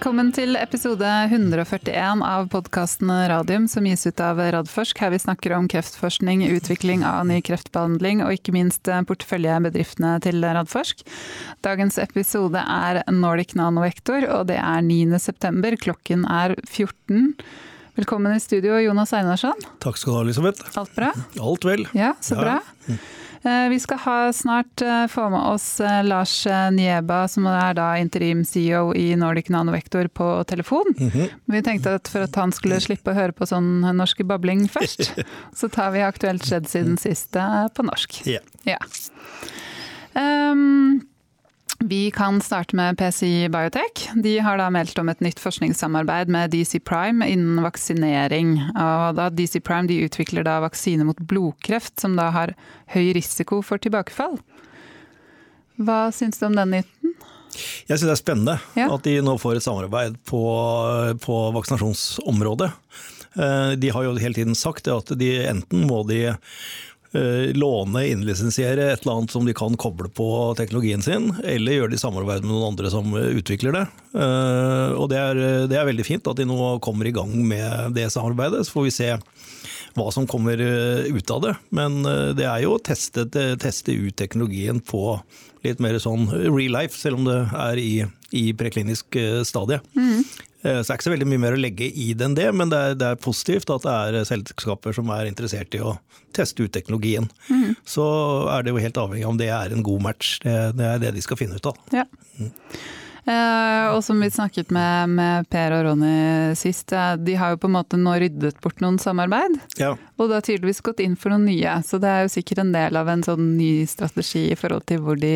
Velkommen til episode 141 av podkasten Radium, som gis ut av Radforsk. Her vi snakker om kreftforskning, utvikling av ny kreftbehandling og ikke minst porteføljebedriftene til Radforsk. Dagens episode er Nordic Nanovektor, og det er 9. september. Klokken er 14. Velkommen i studio, Jonas Einarsson. Takk skal du ha, Elisabeth. Alt bra? Alt vel. Ja, så bra. Ja. Eh, vi skal ha snart eh, få med oss eh, Lars Nieba, som er da interim-CEO i Nordic Nanovektor på telefon. Mm -hmm. Vi tenkte at for at han skulle slippe å høre på sånn norsk babling først, så tar vi aktuelt skjedd siden sist på norsk. Yeah. Ja. Um, vi kan starte med PCI Biotech. De har da meldt om et nytt forskningssamarbeid med DC Prime innen vaksinering. Og DC Prime de utvikler da vaksine mot blodkreft, som da har høy risiko for tilbakefall. Hva syns du om den nyheten? Jeg syns det er spennende ja. at de nå får et samarbeid på, på vaksinasjonsområdet. Eh, de har jo hele tiden sagt at de enten må de låne, innlisensiere et eller annet som de kan koble på teknologien sin, eller gjøre det i samarbeid med noen andre som utvikler det. Eh, og det er, det er veldig fint at de nå kommer i gang med det samarbeidet. Så får vi se hva som kommer eh, ut av det. Men det er jo å teste, teste ut teknologien på litt mer sånn real life, selv om det er i, i preklinisk stadie. Mm. Eh, så det er ikke så veldig mye mer å legge i det enn det, men det er, det er positivt at det er selskaper som er interessert i å teste ut teknologien. Mm. Så er det jo helt avhengig av om det er en god match. Det, det er det de skal finne ut av. Ja. Mm. Eh, og som vi snakket med, med, Per og Ronny sist, eh, de har jo på en måte nå ryddet bort noen samarbeid. Ja. Og har tydeligvis gått inn for noen nye. Så det er jo sikkert en del av en sånn ny strategi i forhold til hvor de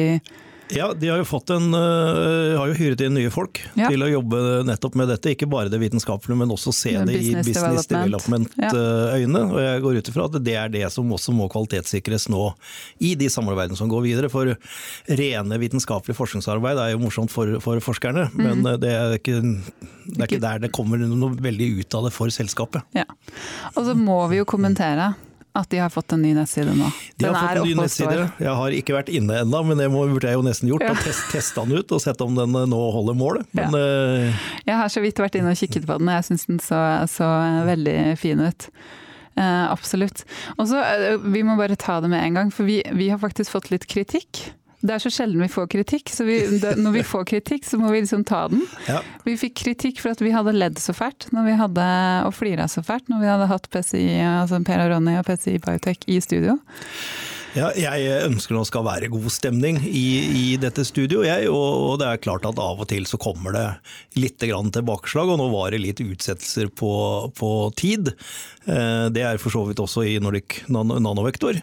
ja, de har jo, fått en, uh, har jo hyret inn nye folk ja. til å jobbe nettopp med dette. Ikke bare det vitenskapelige, men også se det i business development-øyne. Ja. Og jeg går ut ifra at det er det som også må kvalitetssikres nå i de samarbeidene som går videre. For rene vitenskapelig forskningsarbeid er jo morsomt for, for forskerne, mm. men eh, det er, ikke, det er ikke der det kommer noe veldig ut av det for selskapet. Ja. Og så må vi jo kommentere at de har fått en ny nettside nå. De den har fått en ny nettside. Jeg har ikke vært inne ennå, men det burde jeg jo nesten gjort. Ja. Test, teste den ut og sett om den eh, nå holder mål. Men, ja. uh... Jeg har så vidt vært inne og kikket på den, og jeg syns den så, så, veldig fin ut. Uh, absolutt. Og så, uh, Vi må bare ta det med en gang, for vi, vi har faktisk fått litt kritikk det er så sjelden vi får kritikk, så vi, det, når vi får kritikk, så må vi liksom ta den. Ja. Vi fikk kritikk for at vi hadde ledd så fælt når vi hadde, og flira så fælt når vi hadde hatt PCI, altså Per og Ronny og PCI Biotech i studio. Ja, jeg ønsker det skal være god stemning i, i dette studio, jeg, og, og, det er klart at av og til så kommer det litt tilbakeslag, og nå var det litt utsettelser på, på tid. Eh, det er for så vidt også i Nordic Nanovektor.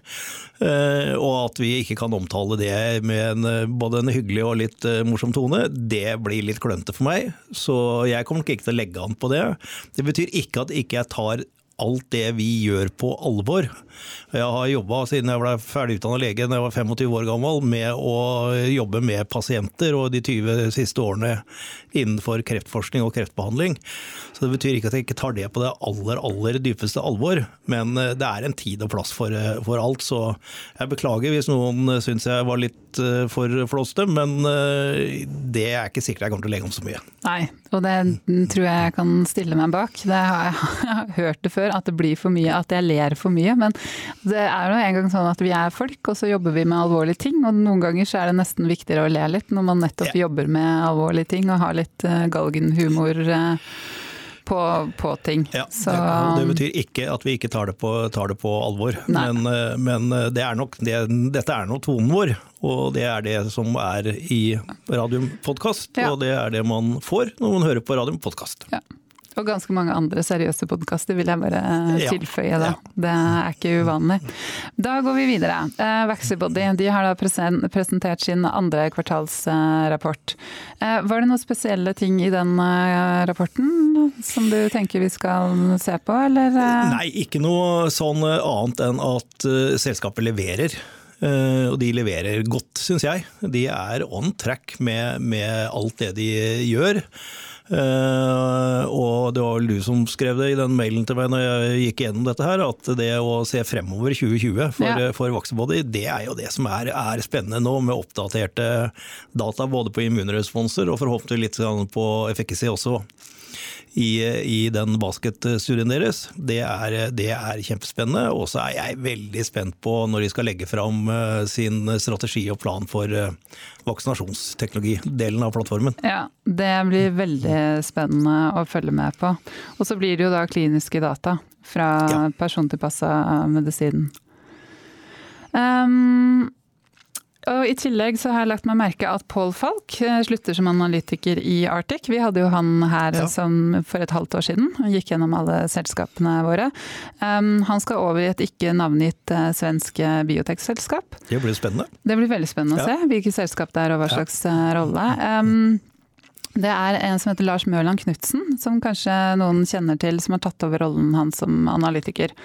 Eh, og at vi ikke kan omtale det med en, både en hyggelig og litt eh, morsom tone, det blir litt klønete for meg. Så jeg kommer ikke til å legge an på det. Det betyr ikke at ikke jeg tar alt det vi gjør på alvor. Jeg har jobba siden jeg ble ferdigutdanna lege da jeg var 25 år gammel, med å jobbe med pasienter, og de 20 siste årene innenfor kreftforskning og kreftbehandling. Så Det betyr ikke at jeg ikke tar det på det aller, aller dypeste alvor, men eh, det er en tid og plass for, eh, for alt. Så jeg beklager hvis noen syns jeg var litt eh, for flåste, men det er ikke sikkert jeg kommer til å legge om så mye. Nei, og det tror jeg jeg kan stille meg bak. Det har jeg hørt det før, at det blir for mye, at jeg ler for mye. Men det er jo en gang sånn at vi er folk, og så jobber vi med alvorlige ting. Og noen ganger så er det nesten viktigere å le litt når man nettopp ja. jobber med alvorlige ting og har litt uh, galgenhumor. Uh, på, på, ting. Ja, så, det, det, betyr ikke at vi ikke tar det på, tar det på alvor, men, eh, men, det er nok, det, dette er nå tonen vår. Og det er det som er i Radiumpodkast, ja. og det er det man får når man hører på Radiumpodkast. Ja. Og ganske mange andre seriøse podkaster, vil jeg bare tilføye Da. Det er ikke uvanlig. Da går vi videre. Vaxybody de har da presentert sin andre kvartalsrapport. Uh, var det noen spesielle ting i den rapporten som du tenker vi skal se på, eller? Nei, ikke noe sånn annet enn at selskapet leverer. Og de leverer godt, syns jeg. De er on track med, med alt det de gjør. Uh, og det var vel du som skrev det i den mailen til meg når jeg gikk gjennom dette her, at det å se fremover 2020 for, ja. for Vaxibody, det er jo det som er, er, spennende nå, med oppdaterte data både på immunresponser og forhåpentligvis litt på efficacy også i, i den basketstudien deres. Det er, det er kjempespennende. Og så er jeg veldig spent på når de skal legge fram eh, sin strategi og plan for eh, vaksinasjonsteknologidelen av plattformen. Ja, det blir veldig spennende å følge med på. Og så blir det jo da kliniske data fra ja. persontilpassa medisin. Um, og I tillegg så har jeg lagt meg merke at Paul Falk eh, slutter som analytiker i Arctic. Vi hadde jo han her ja. som for et halvt år siden, og gikk gjennom alle selskapene våre. Um, han skal over i et ikke navngitt uh, svensk eh, biotekselskap. Det blir spennende. Det blir veldig spennende ja. å se hvilket selskap det er og hva slags ja. rolle. Um, det er en som heter Lars Mørland Knutsen, som kanskje noen kjenner til, som har tatt over rollen hans som analytiker.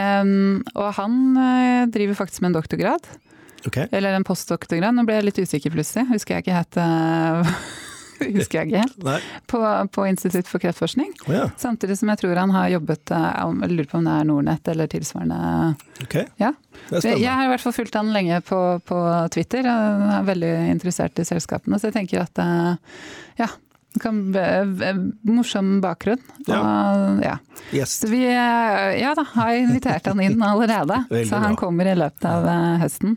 Um, og han driver faktisk med en doktorgrad. Okay. Eller en postdoktorgrad. Nå ble jeg litt usikker plutselig. Husker jeg ikke helt uh, Husker jeg ikke helt. På, på, Institutt for kreftforskning. Oh, ja. Samtidig som jeg tror han har jobbet eh, Jeg lurer på om det er Nordnett eller tilsvarende. Okay. Ja. Jeg har i hvert fall fulgt han lenge på, på Twitter. Jeg er veldig interessert i selskapene, så jeg tenker at uh, ja, kan, morsom bakgrunn. Ja. Og, ja. Yes. Så vi ja da, har invitert han inn allerede. så han kommer i løpet av eh, høsten.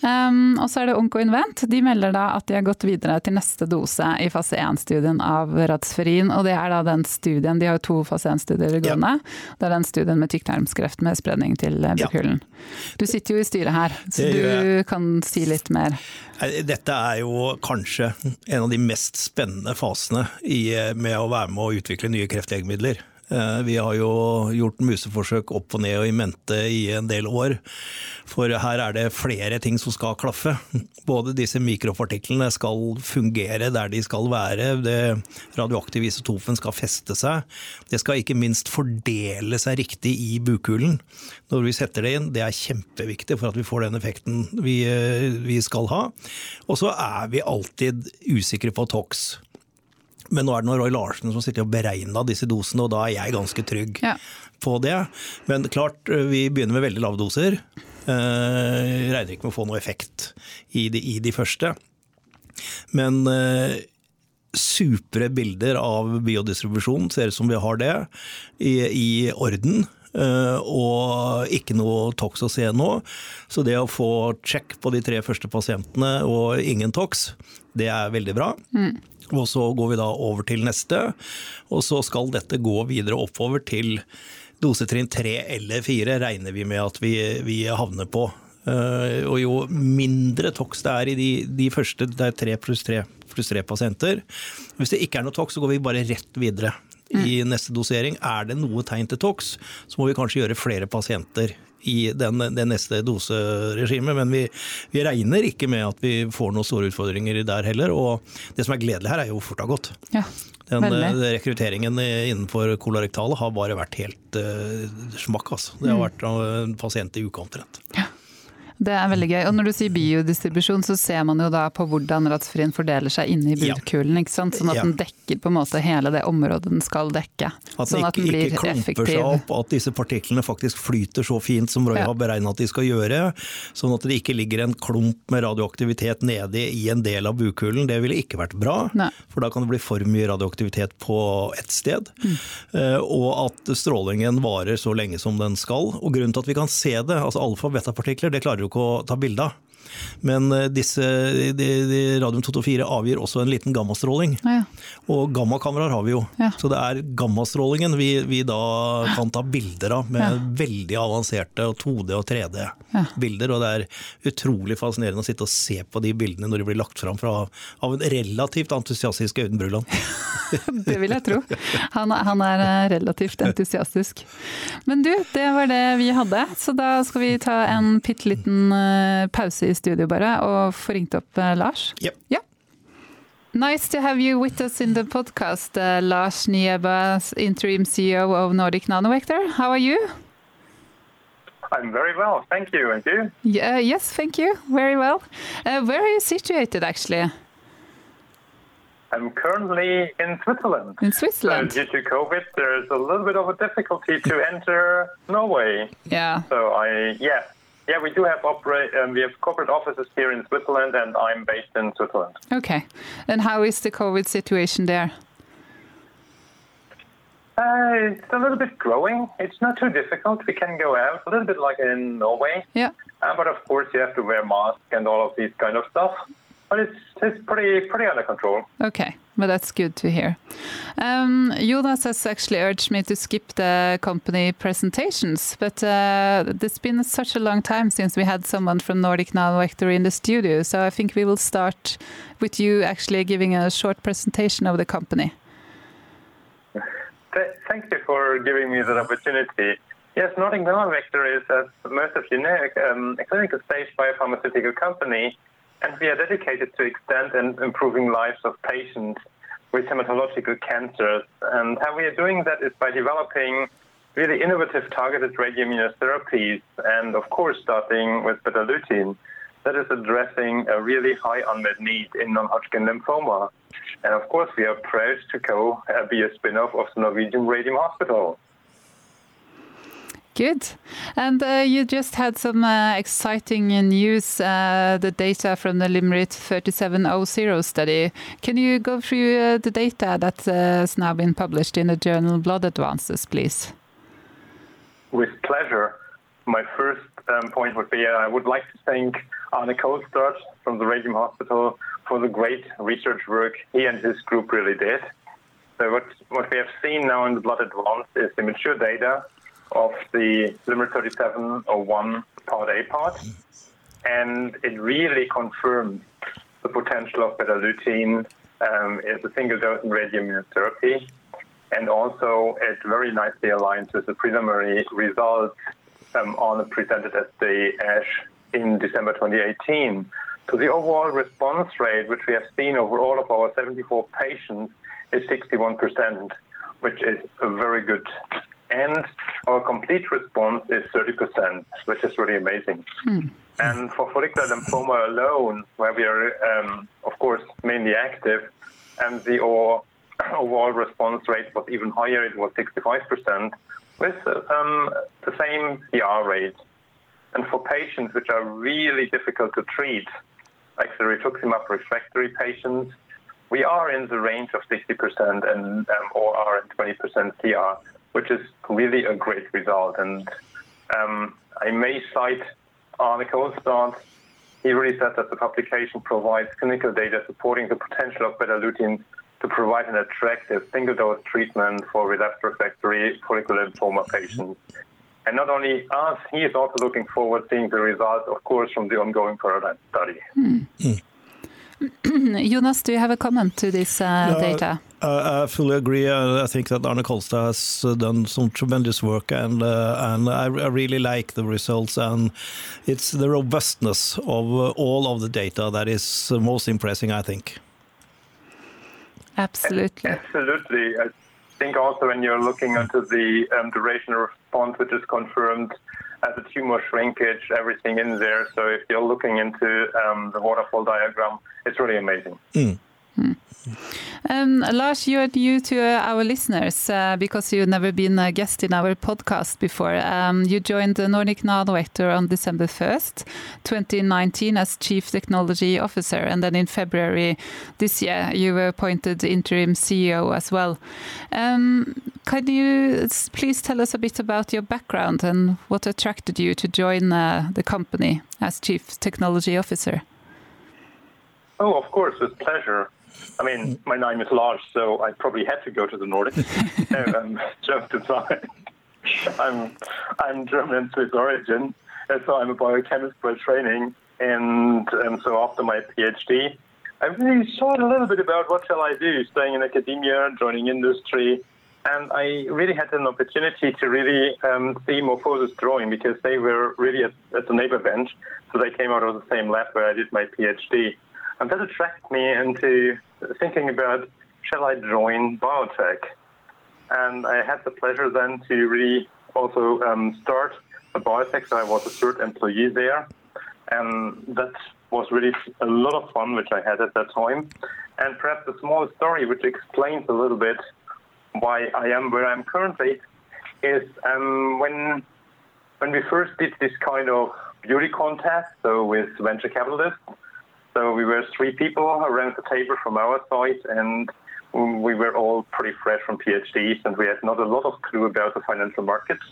Um, og så er det Onko Invent. De melder da at de har gått videre til neste dose i fase 1-studien av Radsferin. Og det er da den studien, de har jo to fase 1-studier gående. Ja. Det er den studien med tykktarmskreft med spredning til eh, bukhulen. Du sitter jo i styret her, så du kan si litt mer. Dette er jo kanskje en av de mest spennende fasene i, med å være med å utvikle nye kreftlegemidler. Eh, vi har jo gjort museforsøk opp og ned og i mente i en del år. For her er det flere ting som skal klaffe. Både disse mikropartiklene skal fungere der de skal være. Det radioaktive isotopen skal feste seg. Det skal ikke minst fordele seg riktig i bukhulen når vi setter det inn. Det er kjempeviktig for at vi får den effekten vi, eh, vi skal ha. Og så er vi alltid usikre på TOX. Men nå er det noe Roy Larsen som sitter og beregna disse dosene, og da er jeg ganske trygg ja. på det. Men klart, vi begynner med veldig lave doser. Eh, regner ikke med å få noe effekt i de, i de første. Men eh, supre bilder av biodistribusjon, ser ut som vi har det, i, i orden. Uh, og ikke noe tox å se nå. Så det å få check på de tre første pasientene og ingen tox, det er veldig bra. Mm. Og så går vi da over til neste, og så skal dette gå videre oppover til dosetrinn tre eller fire, regner vi med at vi, vi havner på. Uh, og jo mindre tox det er i de, de første, det er tre pluss tre pluss tre pasienter. Hvis det ikke er noe tox, så går vi bare rett videre i mm. neste dosering. Er det noe tegn til tox, så må vi kanskje gjøre flere pasienter i den, det neste doseregimet. Men vi, vi, regner ikke med at vi får noen store utfordringer der heller. Og det som er gledelig her, er jo hvor fort det har gått. Ja, den Veldig. rekrutteringen innenfor kolorektale har bare vært helt uh, smakk. Altså. Det har mm. vært en pasient i uka omtrent. Ja. Det er veldig gøy. Og når du sier biodistribusjon, så ser man jo da på hvordan ratsfrien fordeler seg inni budkulen. ikke sant? Sånn at den dekker på en måte hele det området den skal dekke. At sånn at den ikke, ikke klumper seg opp, at disse partiklene faktisk flyter så fint som Roy ja. har beregna at de skal gjøre. Sånn at det ikke ligger en klump med radioaktivitet nede i en del av bukulen. Det ville ikke vært bra, Nei. for da kan det bli for mye radioaktivitet på ett sted. Mm. Uh, og at strålingen varer så lenge som den skal. Og grunnen til at vi kan se det, altså alfa- og betapartikler, det klarer å ta bilde av. Men eh, disse, de, de radium 224 avgir også en liten gammastråling. Ja, ja. Og gammakameraer har vi jo. Ja. Så det er gammastrålingen vi, vi, da kan ta bilder av med veldig avanserte 2D- og 3D-bilder. Og det er utrolig fascinerende å sitte og se på de bildene når de blir lagt fram fra, av en relativt entusiastisk Audun Bruland. det vil jeg tro. Han, han, er eh, relativt entusiastisk. Men du, det var det vi hadde. Så da skal vi ta en bitte liten eh, pause i studio bare, og få ringt opp eh, Lars. Yep. Ja. Nice to have you with us in the podcast, uh, Lars Nieba, interim CEO of Nordic Nanovector. How are you? I'm very well, thank you. And you? Yeah, yes, thank you. Very well. Uh, where are you situated, actually? I'm currently in Switzerland. In Switzerland? So due to COVID, there's a little bit of a difficulty to enter Norway. Yeah. So I, yeah, yeah, we do have operate. Um, we have corporate offices here in Switzerland, and I'm based in Switzerland. Okay. And how is the COVID situation there? Uh, it's a little bit growing. It's not too difficult. We can go out a little bit like in Norway. Yeah. Uh, but of course, you have to wear masks and all of these kind of stuff. But it's it's pretty pretty under control. Okay, but that's good to hear. Um, Jonas has actually urged me to skip the company presentations, but uh, it's been such a long time since we had someone from Nordic Nanovector in the studio, so I think we will start with you actually giving a short presentation of the company. Thank you for giving me that opportunity. Yes, Nordic Nanovector is, as most of you know, um, a clinical stage biopharmaceutical company and we are dedicated to extend and improving lives of patients with hematological cancers. And how we are doing that is by developing really innovative targeted radioimmunotherapies, and of course, starting with Betalutin, that is addressing a really high unmet need in non-Hodgkin lymphoma. And of course, we are proud to co uh, be a spin-off of the Norwegian Radium Hospital. Good. And uh, you just had some uh, exciting news, uh, the data from the LYMRIT 3700 study. Can you go through uh, the data that uh, has now been published in the journal Blood Advances, please? With pleasure. My first um, point would be uh, I would like to thank Arne Kolstad from the Radium Hospital for the great research work he and his group really did. So what, what we have seen now in the Blood Advance is the mature data of the LYMRIT 3701 Part A part, and it really confirmed the potential of Betalutin um, as a single dose in radioimmunotherapy, and also it very nicely aligns with the preliminary results um, on presented at the ASH in December 2018. So the overall response rate, which we have seen over all of our 74 patients, is 61%, which is a very good and our complete response is 30%, which is really amazing. Hmm. And for follicular lymphoma alone, where we are, um, of course, mainly active, and the overall response rate was even higher, it was 65%, with um, the same CR rate. And for patients which are really difficult to treat, like the rituximab refractory patients, we are in the range of 60% and um, or are in 20% CR which is really a great result. And um, I may cite Arne Kolstad. He really said that the publication provides clinical data supporting the potential of Betalutin to provide an attractive single-dose treatment for relapsed refractory follicular lymphoma patients. And not only us, he is also looking forward seeing the results, of course, from the ongoing paradigm study. Hmm. Jonas, do you have a comment to this uh, no, data? Uh, I fully agree. I think that Arne Kolstad has uh, done some tremendous work, and uh, and I, I, really like the results. And it's the robustness of uh, all of the data that is most impressive, I think. Absolutely. Absolutely. I think also when you're looking into the um, duration of response, which is confirmed as a tumor shrinkage, everything in there. So if you're looking into um, the waterfall diagram, it's really amazing. Mm. Mm. Um, Lars, you are new to uh, our listeners uh, because you've never been a guest in our podcast before. Um, you joined the Nordic Nanovector on December 1st, 2019, as Chief Technology Officer, and then in February this year, you were appointed interim CEO as well. Um, can you please tell us a bit about your background and what attracted you to join uh, the company as Chief Technology Officer? Oh, of course, with pleasure. I mean, my name is Lars, so I probably had to go to the Nordics. um, just. I'm I'm German and Swiss origin, and so I'm a biochemist by training. And um, so after my PhD, I really thought a little bit about what shall I do, staying in academia, joining industry, and I really had an opportunity to really um, see MorphoSys drawing because they were really at, at the neighbor bench, so they came out of the same lab where I did my PhD. And that attracted me into thinking about shall I join biotech? And I had the pleasure then to really also um, start a biotech. So I was a third employee there. And that was really a lot of fun, which I had at that time. And perhaps a small story which explains a little bit why I am where I'm currently is um, when when we first did this kind of beauty contest, so with venture capitalists. So we were three people around the table from our side, and we were all pretty fresh from PhDs, and we had not a lot of clue about the financial markets.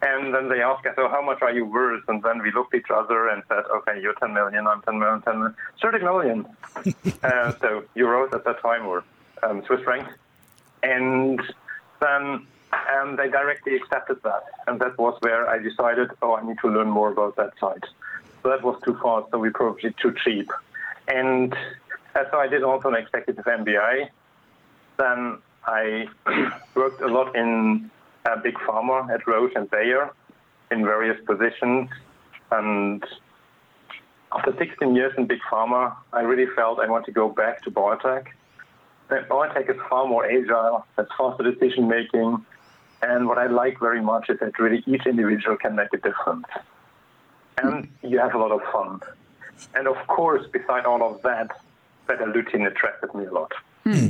And then they asked us, "Oh, how much are you worth?" And then we looked at each other and said, "Okay, you're 10 million, I'm 10 million, 10 million, 30 million." uh, so euros at that time or um, Swiss francs. And then um, they directly accepted that, and that was where I decided, "Oh, I need to learn more about that side." So that was too fast, so we probably too cheap. And so I did also an executive MBA. Then I worked a lot in uh, big pharma at Roche and Bayer in various positions. And after 16 years in big pharma, I really felt I want to go back to biotech. Biotech is far more agile, has faster decision making, and what I like very much is that really each individual can make a difference. And you have a lot of fun. And of course, beside all of that, Betalutin attracted me a lot. Hmm.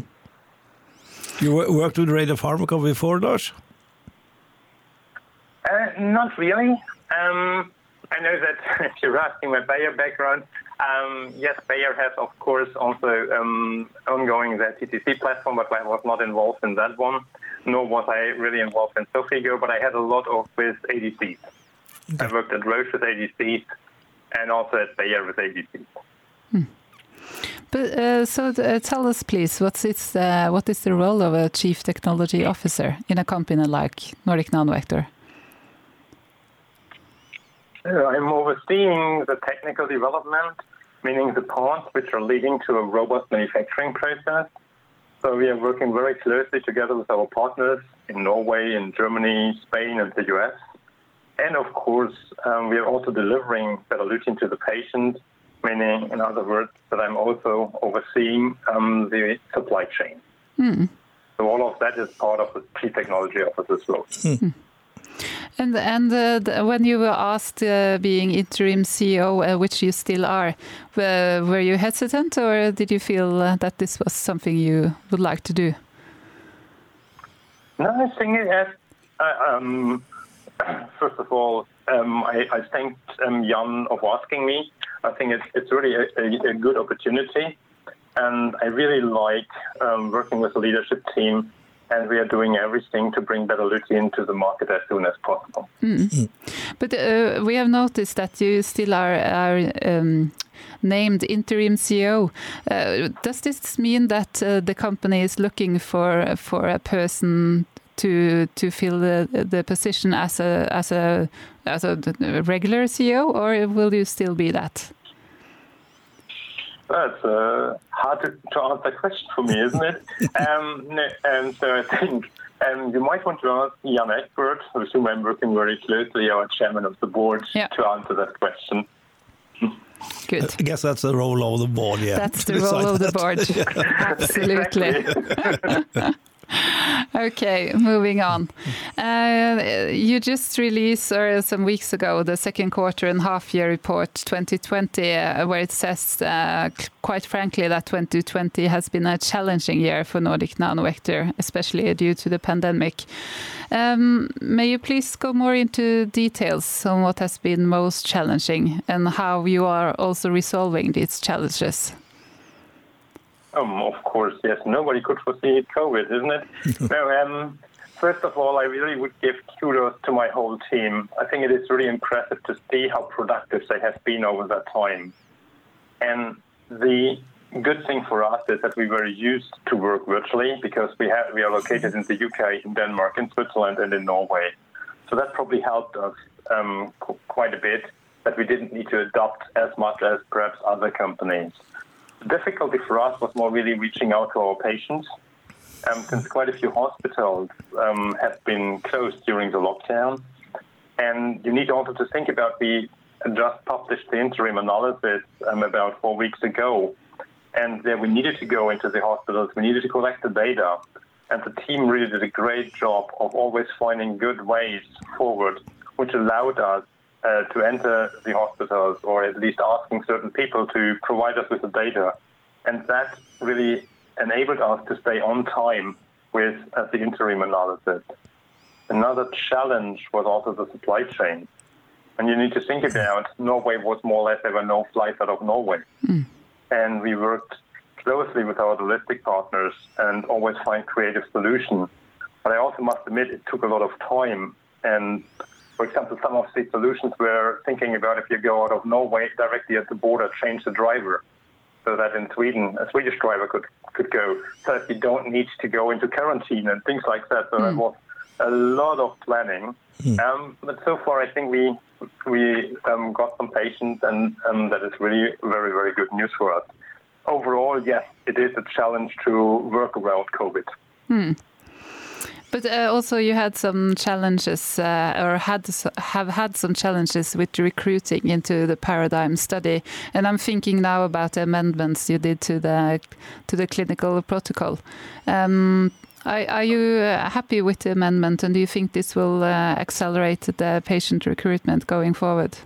You worked with radiopharmaca before, Lars? Uh, not really. Um, I know that if you're asking my Bayer background, um, yes, Bayer has, of course, also um, ongoing the TTC platform, but I was not involved in that one, nor was I really involved in Xofigo, but I had a lot of with ADCs. Okay. I worked at Roche with ADCs and also at Bayer with ADCs. Hmm. But uh, so uh, tell us, please, what's its, uh, what is the role of a chief technology officer in a company like Nordic Nanovector? I'm overseeing the technical development, meaning the parts which are leading to a robust manufacturing process. So we are working very closely together with our partners in Norway, in Germany, Spain, and the US. And of course, um, we are also delivering Betalutin to the patient, meaning, in other words, that I'm also overseeing um, the supply chain. Mm. So all of that is part of the chief technology officer's role. Mm. And and uh, the, when you were asked uh, being interim CEO, uh, which you still are, were you hesitant, or did you feel uh, that this was something you would like to do? No, I think it has. Uh, um, first of all, um, I, I thanked um, Jan of asking me. I think it's it's really a, a, a good opportunity, and I really like um, working with the leadership team and we are doing everything to bring Betalutin to the market as soon as possible. Mm. But uh, we have noticed that you still are, are um, named interim CEO. Uh, does this mean that uh, the company is looking for for a person to to fill the, the position as a as a as a regular CEO, or will you still be that? That's uh, hard to, to, answer question for me, isn't it? um, and so I think um, you might want to ask Jan Egberg, with whom I'm working very closely, our chairman of the board, yeah. to answer that question. Good. I guess that's the role of the board, yeah. That's the role of the board. Absolutely. okay, moving on. Uh, you just released uh, some weeks ago the second quarter and half year report 2020, uh, where it says, uh, quite frankly, that 2020 has been a challenging year for Nordic Nanovector, especially due to the pandemic. Um, may you please go more into details on what has been most challenging and how you are also resolving these challenges? Um, of course, yes. Nobody could foresee COVID, isn't it? no, um, first of all, I really would give kudos to my whole team. I think it is really impressive to see how productive they have been over that time. And the good thing for us is that we were used to work virtually because we have we are located in the UK, in Denmark, in Switzerland, and in Norway. So that probably helped us um, quite a bit that we didn't need to adopt as much as perhaps other companies. Difficulty for us was more really reaching out to our patients, um, since quite a few hospitals um, have been closed during the lockdown. And you need also to think about we just published the interim analysis um, about four weeks ago, and there we needed to go into the hospitals, we needed to collect the data, and the team really did a great job of always finding good ways forward, which allowed us uh, to enter the hospitals or at least asking certain people to provide us with the data And that really enabled us to stay on time with uh, the interim analysis. Another challenge was also the supply chain. And you need to think about Norway was more or less there were no flights out of Norway. Mm. And we worked closely with our logistic partners and always find creative solutions. But I also must admit it took a lot of time. And for example, some of the solutions we're thinking about if you go out of Norway directly at the border, change the driver so that in Sweden a Swedish driver could, could go, so that you don't need to go into quarantine and things like that. So mm. it was a lot of planning. Mm. Um, but so far, I think we we um, got some patients, and um, that is really very very good news for us. Overall, yes, it is a challenge to work around COVID. Mm. But uh, also, you had some challenges, uh, or had have had some challenges with recruiting into the paradigm study. And I'm thinking now about the amendments you did to the to the clinical protocol. Um, are, you uh, happy with the amendment, and do you think this will uh, accelerate the patient recruitment going forward?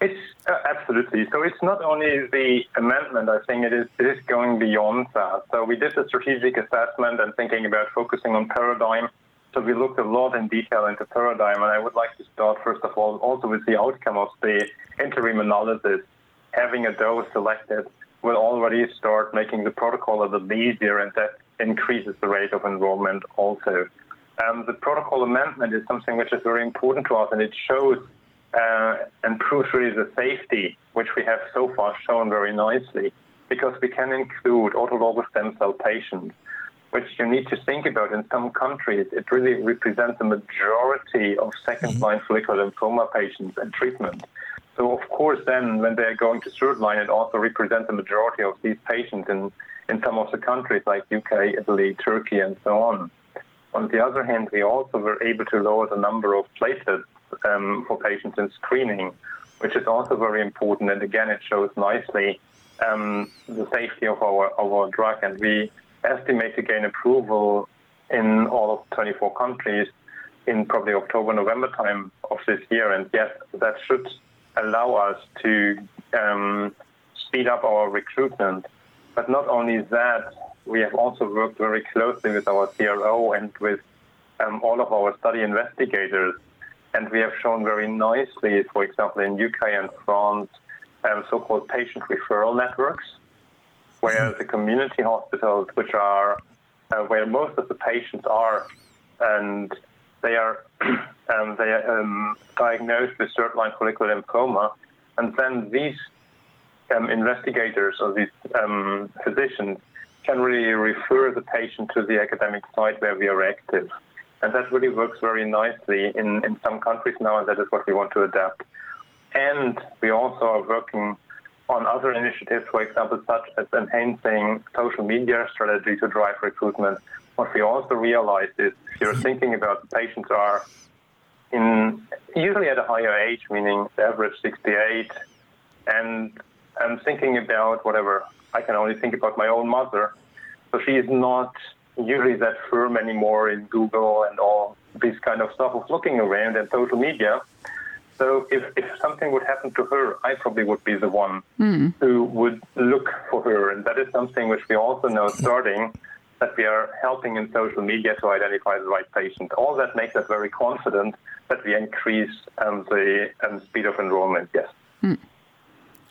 It's absolutely. So it's not only the amendment. I think it is it is going beyond that. So we did a strategic assessment and thinking about focusing on paradigm. So we looked a lot in detail into paradigm, and I would like to start first of all also with the outcome of the interim analysis. Having a dose selected will already start making the protocol a little easier, and that increases the rate of enrollment also. The protocol amendment is something which is very important to us, and it shows uh, and proves really the safety, which we have so far shown very nicely, because we can include autologous stem cell patients, which you need to think about. In some countries, it really represents the majority of second-line mm-hmm. follicular lymphoma patients and treatment. So, of course, then when they're going to third line, it also represents the majority of these patients in in some of the countries like UK, Italy, Turkey, and so on. On the other hand, we also were able to lower the number of platelets um, for patients in screening, which is also very important. And again, it shows nicely um, the safety of our, of our drug. And we estimate to gain approval in all of 24 countries in probably October, November time of this year. And yes, that should allow us to um, speed up our recruitment but not only that, we have also worked very closely with our CRO and with um, all of our study investigators. And we have shown very nicely, for example, in UK and France, um, so-called patient referral networks, where mm-hmm. the community hospitals, which are uh, where most of the patients are, and they are um, they are um, diagnosed with third-line follicular lymphoma, and then these um, investigators or these um, physicians can really refer the patient to the academic site where we are active. And that really works very nicely in, in some countries now, and that is what we want to adapt. And we also are working on other initiatives, for example, such as enhancing social media strategy to drive recruitment. What we also realized is if you're thinking about the patients are in usually at a higher age, meaning the average 68, and I'm thinking about whatever. I can only think about my own mother. So she is not usually that firm anymore in Google and all this kind of stuff of looking around and social media. So if, if something would happen to her, I probably would be the one mm. who would look for her. And that is something which we also know starting that we are helping in social media to identify the right patient. All that makes us very confident that we increase um, the um, speed of enrollment, yes. Mm.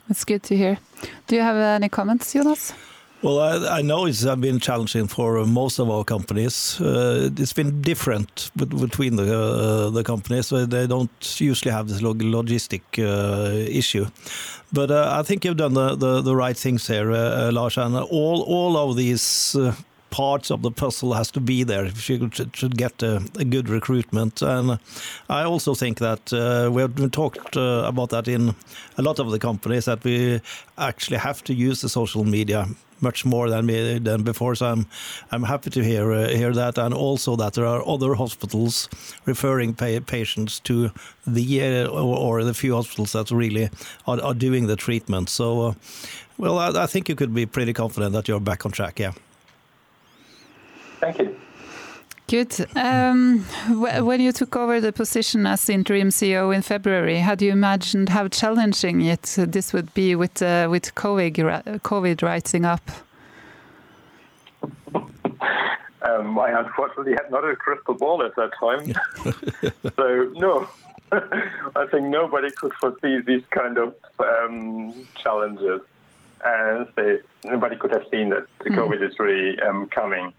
That's good to hear. Do you have any comments, Jonas? Well, I, I, know it's been challenging for most of our companies. Uh, it's been different between the uh, the companies. They don't usually have this log logistic uh, issue, but uh, I think you've done the, the, the right things here, uh, Lars. And all all of these uh, parts of the puzzle has to be there if you should get a, a good recruitment. And I also think that uh, we have talked uh, about that in a lot of the companies that we actually have to use the social media much more than me, than before. So I'm I'm happy to hear uh, hear that, and also that there are other hospitals referring pa patients to the uh, or, or, the few hospitals that really are, are doing the treatment. So, uh, well, I, I think you could be pretty confident that you're back on track. Yeah. Thank you. Good. Um, when you took over the position as interim CEO in February, had you imagined how challenging it this would be with uh, with COVID, COVID rising up? Um, I unfortunately had not a crystal ball at that time, so no. I think nobody could foresee these kind of um, challenges, and they, nobody could have seen that the mm. COVID is really um, coming.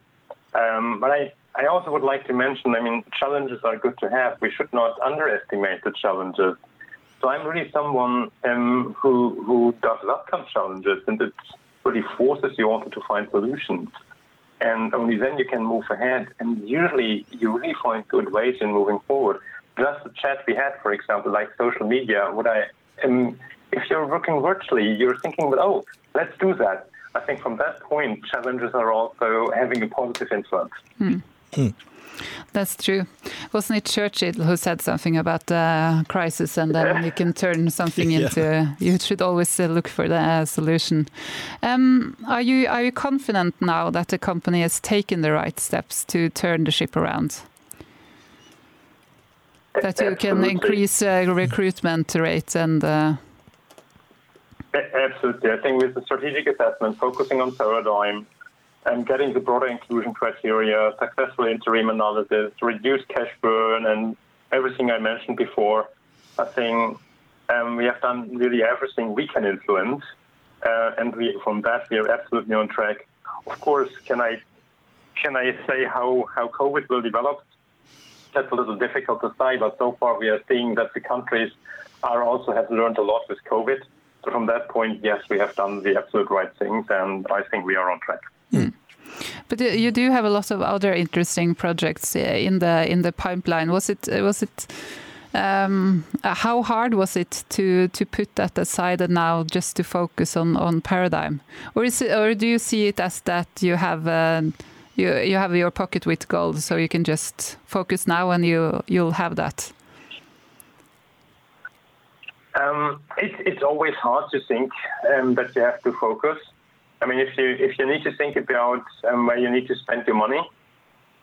Um, but I I also would like to mention, I mean, challenges are good to have. We should not underestimate the challenges. So I'm really someone um, who who does welcome challenges, and it really forces you also to find solutions. And only then you can move ahead. And usually, you really find good ways in moving forward. Just the chat we had, for example, like social media. What I um, if you're working virtually, you're thinking, well, oh, let's do that. I think from that point, challenges are also having a positive influence. Hmm. Hmm. That's true. Wasn't it Churchill who said something about the crisis and then you can turn something yeah. into, you should always uh, look for the uh, solution. Um, are you are you confident now that the company has taken the right steps to turn the ship around? That you can increase uh, recruitment rate and. Uh... Absolutely. I think with the strategic assessment, focusing on paradigm, and getting the broader inclusion criteria, successful interim analysis, reduced cash burn, and everything I mentioned before, I think um, we have done really everything we can influence, uh, and we, from that we are absolutely on track. Of course, can I can I say how, how COVID will develop? That's a little difficult to say, but so far we are seeing that the countries are also have learned a lot with COVID. So from that point, yes, we have done the absolute right things, and I think we are on track. Mm. But you do have a lot of other interesting projects uh, in the in the pipeline. Was it uh, was it um, uh, how hard was it to to put that aside and now just to focus on on paradigm, or is it, or do you see it as that you have uh, you you have your pocket with gold, so you can just focus now and you you'll have that? Um, it, it's always hard to think um, that you have to focus. I mean, if you if you need to think about um, where you need to spend your money,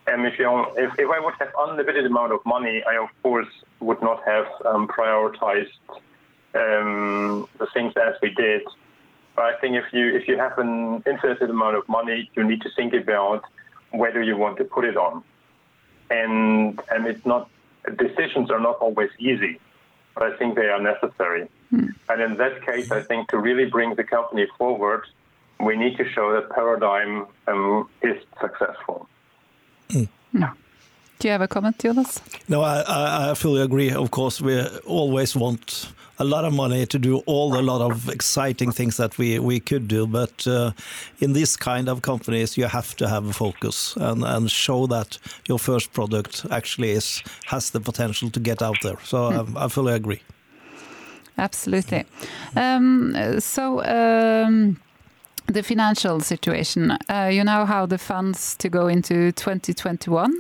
and if you if, if I would have unlimited amount of money, I of course would not have um, prioritized um, the things as we did. But I think if you if you have an infinite amount of money, you need to think about whether you want to put it on, and and it's not decisions are not always easy, but I think they are necessary. Mm. And in that case, I think to really bring the company forward we need to show that paradigm um, is successful. Mm. No. Do you have a comment, Jonas? No, I, I fully agree. Of course, we always want a lot of money to do all the lot of exciting things that we, we could do. But uh, in this kind of companies, you have to have a focus and, and show that your first product actually is has the potential to get out there. So mm. I, I, fully agree. Absolutely. Um, so. Um, the financial situation. Uh, you know how the funds to go into 2021.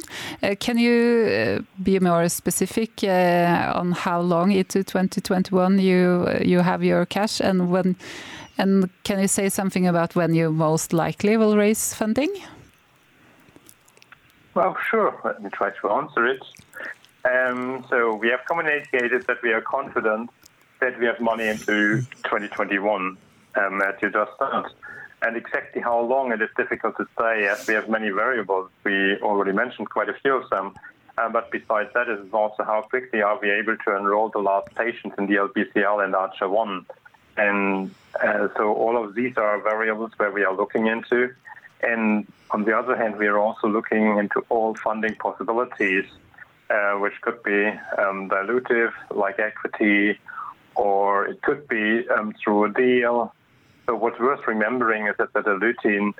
Uh, can you uh, be more specific uh, on how long into 2021 you you have your cash and when? And can you say something about when you most likely will raise funding? Well, sure. Let me try to answer it. Um, so we have communicated that we are confident that we have money into 2021, um, as you just said. And exactly how long it is difficult to say as we have many variables. We already mentioned quite a few of them. Uh, but besides that, it is also how quickly are we able to enroll the last patients in the LBCL and Archer 1. And uh, so all of these are variables where we are looking into. And on the other hand, we are also looking into all funding possibilities, uh, which could be um, dilutive, like equity, or it could be um, through a deal, so what's worth remembering is that Betalutin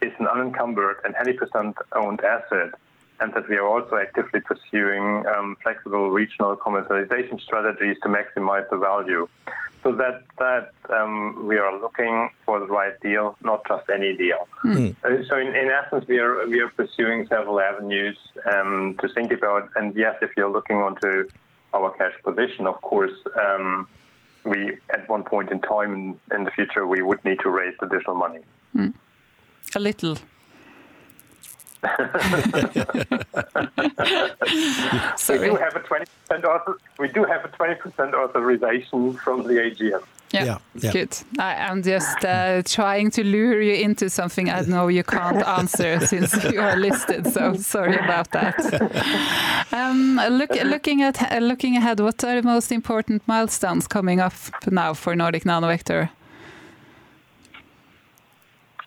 is an unencumbered and 100% owned asset, and that we are also actively pursuing um, flexible regional commercialization strategies to maximize the value. So that that um, we are looking for the right deal, not just any deal. Mm. Uh, so in, in, essence, we are we are pursuing several avenues um, to think about. And yes, if you're looking onto our cash position, of course. Um, we at one point in time in, in the future we would need to raise additional money. Mm. A little. we do have a 20% author, we do have a 20% authorization from the AGM. Yeah, Yeah, yeah. good. I, I'm just uh, trying to lure you into something I know you can't answer since you are listed. So sorry about that. Um, look, looking at uh, looking ahead, what are the most important milestones coming up now for Nordic Nanovector?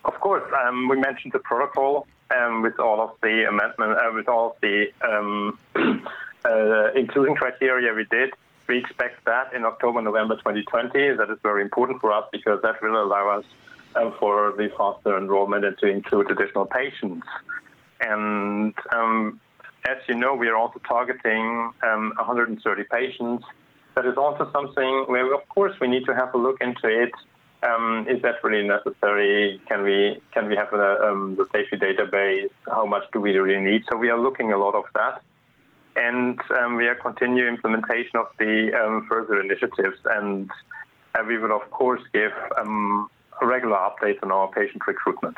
Of course, um, we mentioned the protocol um, with all of the amendment, uh, with all of the um, uh, inclusion criteria we did. We expect that in October, November 2020. That is very important for us because that will allow us um, for the faster enrollment and to include additional patients. And um, as you know, we are also targeting um, 130 patients. That is also something where, of course, we need to have a look into it. Um, is that really necessary? Can we can we have a, um, the safety database? How much do we really need? So we are looking a lot of that, and um, we are continuing implementation of the um, further initiatives. And uh, we will of course give um, regular updates on our patient recruitment.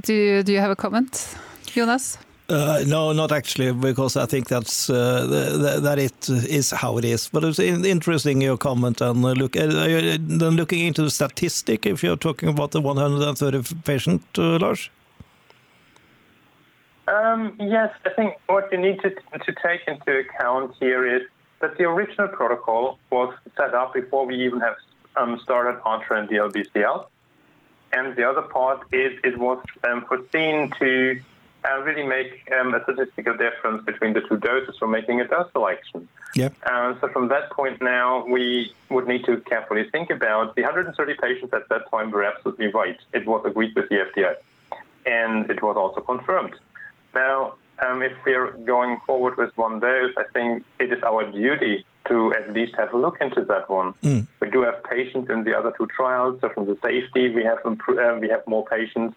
Do you, do you have a comment, Jonas? Uh, no, not actually, because I think that's uh, th- th- that it is how it is. But it's interesting your comment and uh, look uh, uh, then looking into the statistic. If you're talking about the 130 patient, uh, Lars. Um, yes, I think what you need to, to take into account here is that the original protocol was set up before we even have um, started Ultra and DLBCL. And the other part is it was um, foreseen to uh, really make um, a statistical difference between the two doses for making a dose selection. Yeah. Uh, so from that point now, we would need to carefully think about the 130 patients at that time were absolutely right. It was agreed with the FDA, and it was also confirmed. Now, um, if we're going forward with one dose, I think it is our duty to at least have a look into that one. We do have patients in the other two trials, so from the safety, we have impro- uh, we have more patients.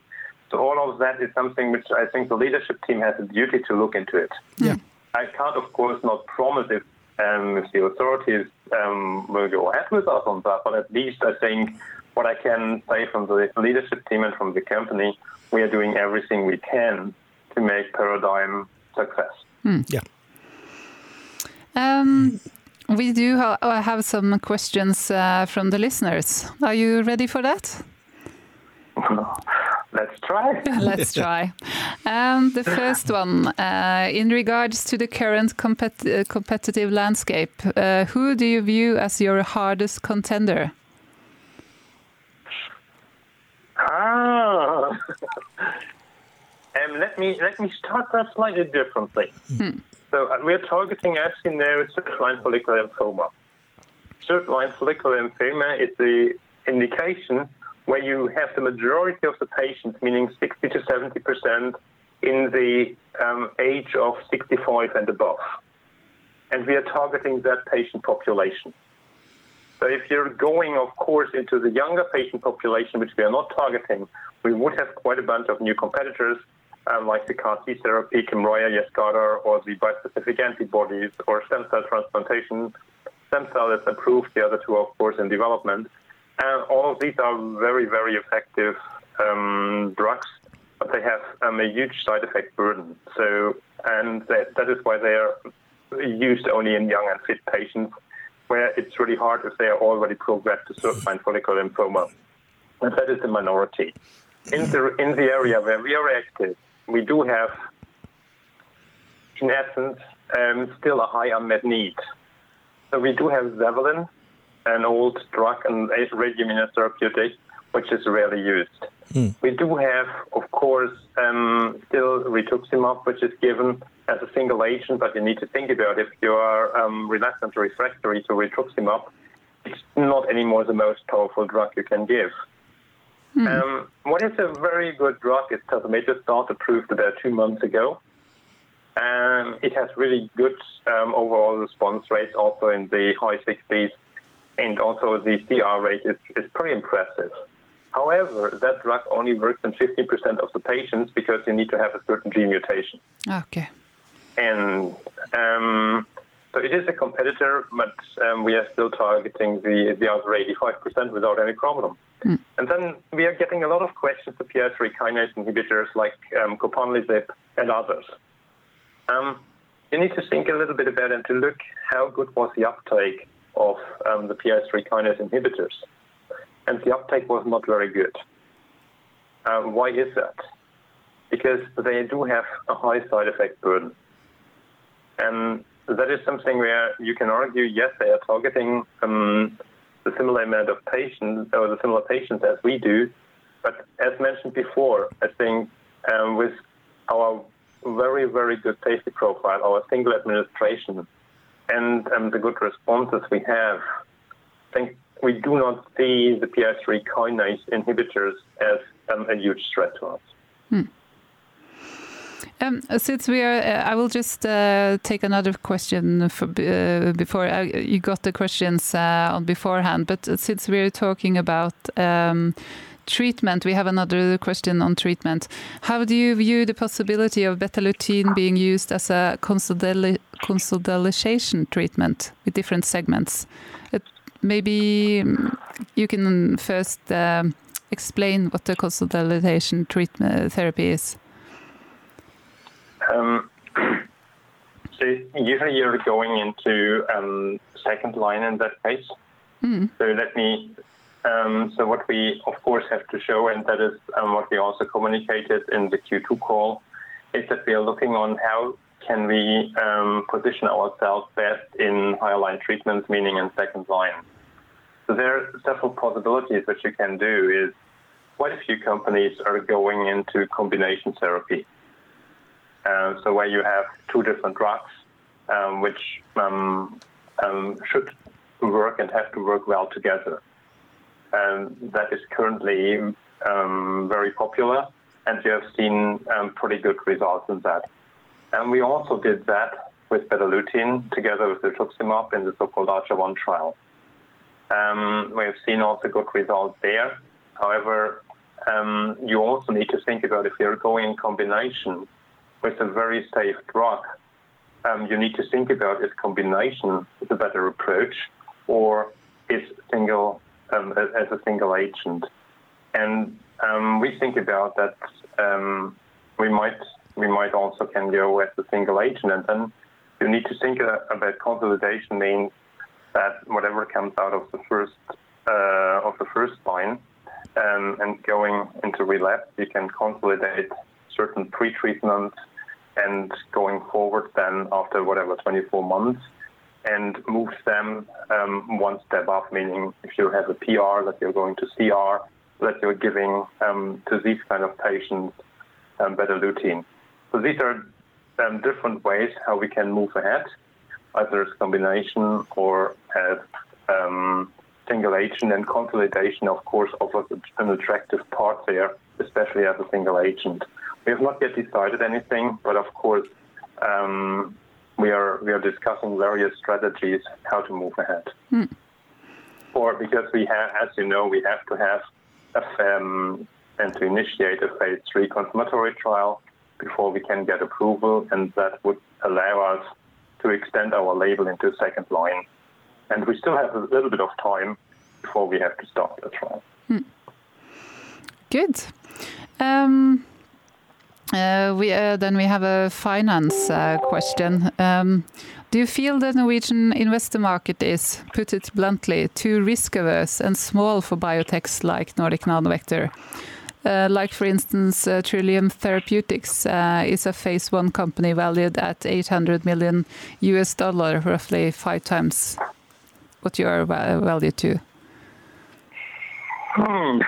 So all of that is something which I think the leadership team has a duty to look into it. Yeah. I can't, of course, not promise if, um, if the authorities um, will go ahead with us on that, but at least I think what I can say from the leadership team and from the company, we are doing everything we can to make Paradigm success. Yeah. Um, we do ha- uh, have some questions uh, from the listeners. Are you ready for that? Let's try. Let's try. Um, the first one, uh, in regards to the current compet- uh, competitive landscape, uh, who do you view as your hardest contender? Ah. Um, let me let me start that slightly differently. So uh, we're targeting, as you know, third-line follicular lymphoma. Third-line follicular lymphoma is the indication where you have the majority of the patients, meaning 60 to 70 percent, in the um, age of 65 and above, and we are targeting that patient population. So if you're going, of course, into the younger patient population, which we are not targeting, we would have quite a bunch of new competitors, um, like the CAR T therapy, Kymriah, Yescarta, or the bispecific antibodies, or stem cell transplantation. Stem cell is approved, the other two, of course, in development. And all of these are very, very effective um, drugs, but they have um, a huge side effect burden. So, and that, that is why they are used only in young and fit patients where it's really hard if they are already progressed to third-line follicular lymphoma. And that is the minority. In the, in the area where we are active, we do have, in essence, um, still a high unmet need. So we do have Zevalin, an old drug and radioimmunotherapeutic, which is rarely used. We do have, of course, um, still rituximab, which is given as a single agent, but you need to think about if you are um, relapsed and refractory to rituximab, it's not anymore the most powerful drug you can give. Um, what is a very good drug is tazemetostat, approved about two months ago. Um, it has really good um, overall response rates, also in the high 60s, and also the CR rate is, is pretty impressive. However, that drug only works in 50% of the patients because you need to have a certain gene mutation. Okay. And um, so it is a competitor, but um, we are still targeting the, the other 85% without any problem. Mm. And then we are getting a lot of questions to PI3 kinase inhibitors like um, copanlisib and others. Um, you need to think a little bit about and to look how good was the uptake of um, the PI3 kinase inhibitors. And the uptake was not very good. Um, why is that? Because they do have a high side effect burden. And that is something where you can argue, yes, they are targeting um, the similar amount of patients or the similar patients as we do. But as mentioned before, I think um, with our very, very good safety profile, our single administration, and um, the good responses we have, I think we do not see the PI3 kinase inhibitors as um, a huge threat to us. Hmm. Um, since we are, uh, I will just uh, take another question for, uh, before uh, you got the questions uh, on beforehand. But since we're talking about um, treatment, we have another question on treatment. How do you view the possibility of betalutin being used as a consolidation treatment with different segments? It, maybe um, you can first explain what the consolidation treatment therapy is. Um, so usually you're going into um, second line in that case. Mm. So let me. Um, so what we of course have to show, and that is um, what we also communicated in the Q2 call, is that we are looking on how can we um, position ourselves best in higher line treatments, meaning in second line. So there are several possibilities that you can do. Is quite a few companies are going into combination therapy. Uh, so where you have two different drugs, um, which um, um, should work and have to work well together. And that is currently um, very popular, and we have seen um, pretty good results in that. And we also did that with Betalutin together with the rituximab in the so-called Archer-1 trial. Um, we have seen also good results there. However, you also need to think about if you're going in combination with a very safe drug, um, you need to think about is combination a better approach or is single um, as a single agent. And um, we think about that um, we might we might also can go as a single agent, and then you need to think about consolidation means that whatever comes out of the first uh, of the first line um, and going into relapse, you can consolidate certain pre-treatment and going forward then after whatever 24 months and moves them um, one step up, meaning if you have a PR that you're going to CR, that you're giving um, to these kind of patients um, Betalutin. So these are um, different ways how we can move ahead, either as combination or as um, single agent and consolidation, of course, offers an attractive part there, especially as a single agent. We have not yet decided anything, but of course, um, we are we are discussing various strategies how to move ahead. Mm. Or because we have, as you know, we have to have a um, and to initiate a phase three confirmatory trial before we can get approval, and that would allow us to extend our label into second line. And we still have a little bit of time before we have to start the trial. Mm. Good. Um, we, uh, then we have a finance uh, question. Um, do you feel the Norwegian investor market is, put it bluntly, too risk averse and small for biotechs like Nordic Nanovector? Uh, like, for instance, uh, Trillium Therapeutics uh, is a phase one company valued at 800 million US dollar, roughly five times what you are valued to. Hmm.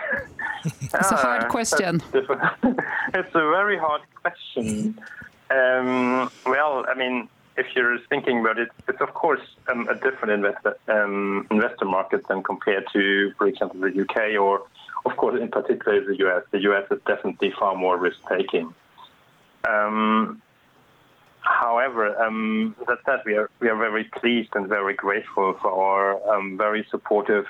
It's a hard question. it's a very hard question. Um, well, I mean, if you're thinking about it, it's of course um, a different investor um, investor market than compared to, for example, the UK or, of course, in particular the US. The US is definitely far more risk taking. Um, however, um, that said, we are we are very pleased and very grateful for our um, very supportive,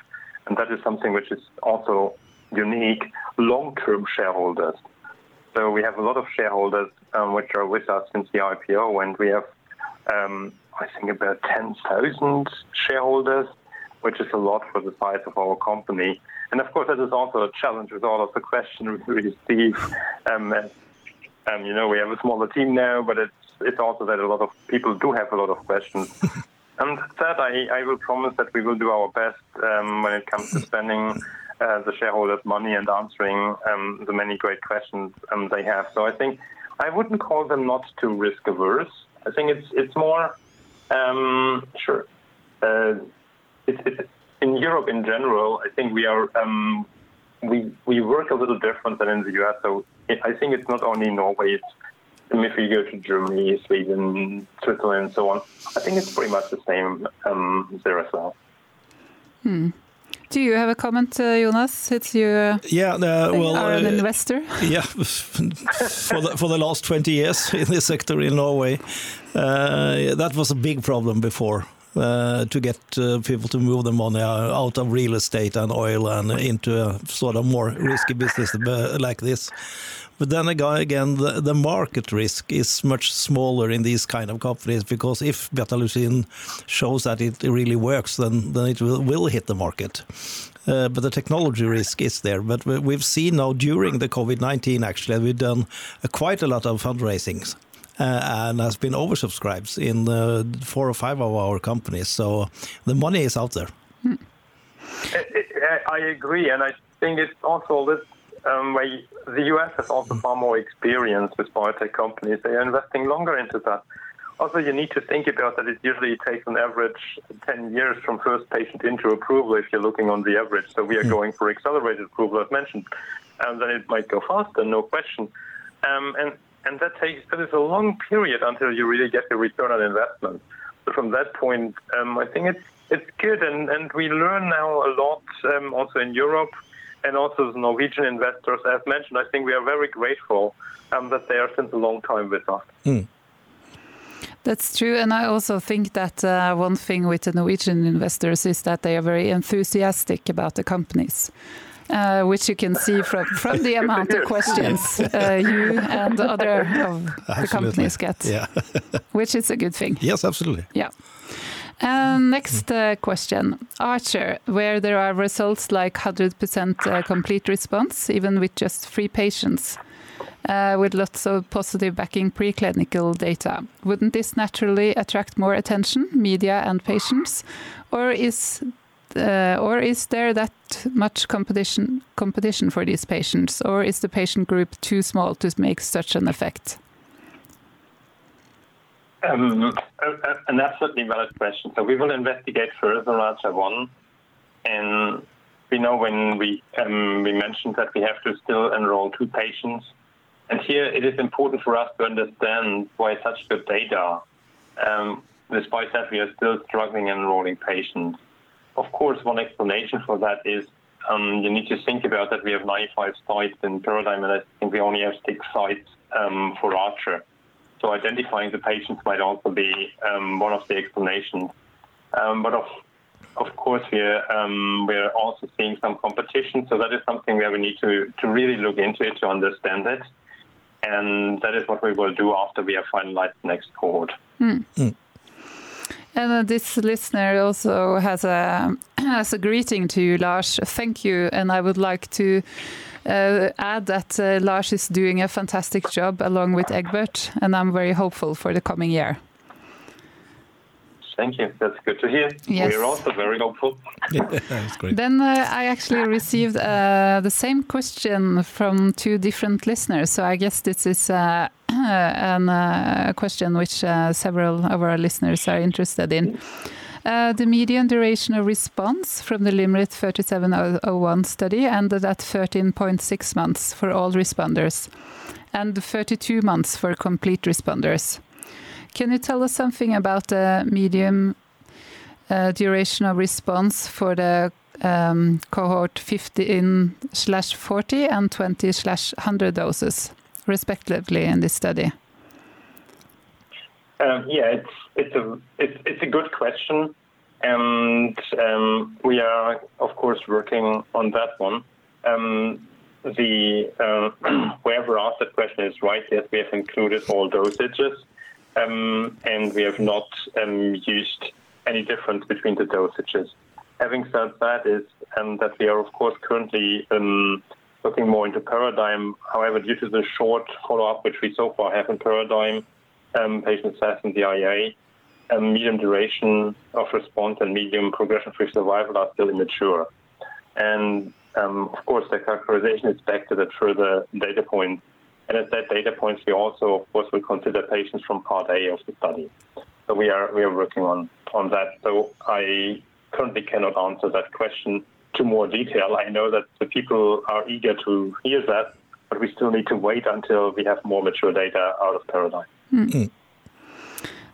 and that is something which is also unique long-term shareholders. So we have a lot of shareholders um, which are with us since the IPO, and we have um, I think, about 10,000 shareholders, which is a lot for the size of our company. And of course, that is also a challenge with all of the questions we receive. Um, um, you know, we have a smaller team now, but it's it's also that a lot of people do have a lot of questions. and that I, I will promise that we will do our best um, when it comes to spending uh, the shareholders' money and answering um, the many great questions um, they have. So I think I wouldn't call them not too risk averse. I think it's it's more um, sure. Uh, it's, it's, in Europe in general. I think we are um, we we work a little different than in the US. So I think it's not only Norway. It's if you go to Germany, Sweden, Switzerland, and so on. I think it's pretty much the same um, there as well. Hmm. Do you have a comment, uh, Jonas? It's you. Uh, yeah, uh, well, are an investor. Yeah, for the for the last twenty years in this sector in Norway, uh, that was a big problem before. Uh, to get uh, people to move the money out of real estate and oil and into a sort of more risky business like this. But then again, the, the, market risk is much smaller in these kind of companies because if Betalutin shows that it really works, then, then it will, will hit the market. Uh, but the technology risk is there. But we've seen now during the COVID-19, actually, we've done uh, quite a lot of fundraisings. Uh, and has been oversubscribed in uh, four or five of our companies. So the money is out there. Hmm. I, I agree, and I think it's also this um, where the US has also far more experience with biotech companies. They are investing longer into that. Also, you need to think about that it usually takes an average 10 years from first patient into approval if you're looking on the average. So we are hmm. going for accelerated approval, as mentioned. And then it might go faster, no question. Um, and, and that takes, that is a long period until you really get the return on investment. So from that point, um, I think it's, it's good. And, and we learn now a lot um, also in Europe and also the Norwegian investors. As mentioned, I think we are very grateful um, that they are since a long time with us. Mm. That's true, and I also think that uh, one thing with the Norwegian investors is that they are very enthusiastic about the companies. Uh, which you can see from, from the amount of questions uh, you and other of the companies get, yeah. which is a good thing. Yes, absolutely. Yeah. And next uh, question. Archer, where there are results like 100% uh, complete response, even with just three patients, uh, with lots of positive backing preclinical data. Wouldn't this naturally attract more attention, media and patients? Or is or is there that much competition competition for these patients, or is the patient group too small to make such an effect? Um, an absolutely valid question. So we will investigate further Archer 1. And we know when we, um, we mentioned that we have to still enroll two patients. And here it is important for us to understand why such good data. Um, despite that, we are still struggling enrolling patients. Of course, one explanation for that is um, you need to think about that we have 95 sites in Paradigm, and I think we only have six sites um, for Archer. So identifying the patients might also be um, one of the explanations. Um, but of of course, we're um, we're also seeing some competition. So that is something where we need to to really look into it to understand it, and that is what we will do after we have finalized the next cohort. Mm. Mm. And uh, this listener also has a has a greeting to you, Lars. Thank you, and I would like to add that uh, Lars is doing a fantastic job along with Egberg, and I'm very hopeful for the coming year. Thank you. That's good to hear. Yes. We're also very hopeful. That's great. Then uh, I actually received uh, the same question from two different listeners. So I guess this is uh, a uh, question which uh, several of our listeners are interested in. Uh, the median duration of response from the LYMRIT 3701 study ended at 13.6 months for all responders and 32 months for complete responders. Can you tell us something about the medium uh, duration of response for the um, cohort 15 slash 40 and 20 slash 100 doses, respectively, in this study? Um, yeah, it's it's a it's, it's a good question, and um, we are of course working on that one. Um, the uh, whoever asked that question is right. Yes, we have included all dosages, um, and we have not um, used any difference between the dosages. Having said that, is that we are of course currently looking more into paradigm. However, due to the short follow-up which we so far have in paradigm, um, patients assessed in the IA, um, medium duration of response and medium progression-free survival are still immature. And um, of course, the characterization is expected at the further data points. And at that data points, we also, of course, will consider patients from Part A of the study. So we are we are working on on that. So I currently cannot answer that question to more detail. I know that the people are eager to hear that, but we still need to wait until we have more mature data out of Paradigm. Mm.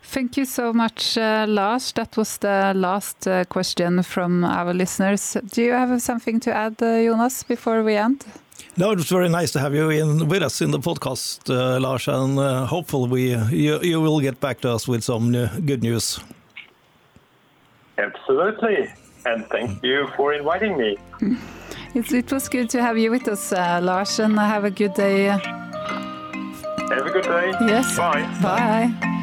Thank you so much, uh, Lars. That was the last uh, question from our listeners. Do you have something to add, uh, Jonas, before we end? No, it was very nice to have you in with us in the podcast, uh, Lars, and uh, hopefully we you, you will get back to us with some good news. Absolutely, and thank you for inviting me. It, it was good to have you with us, uh, Lars, and have a good day. Have a good day. Yes. Bye. Bye.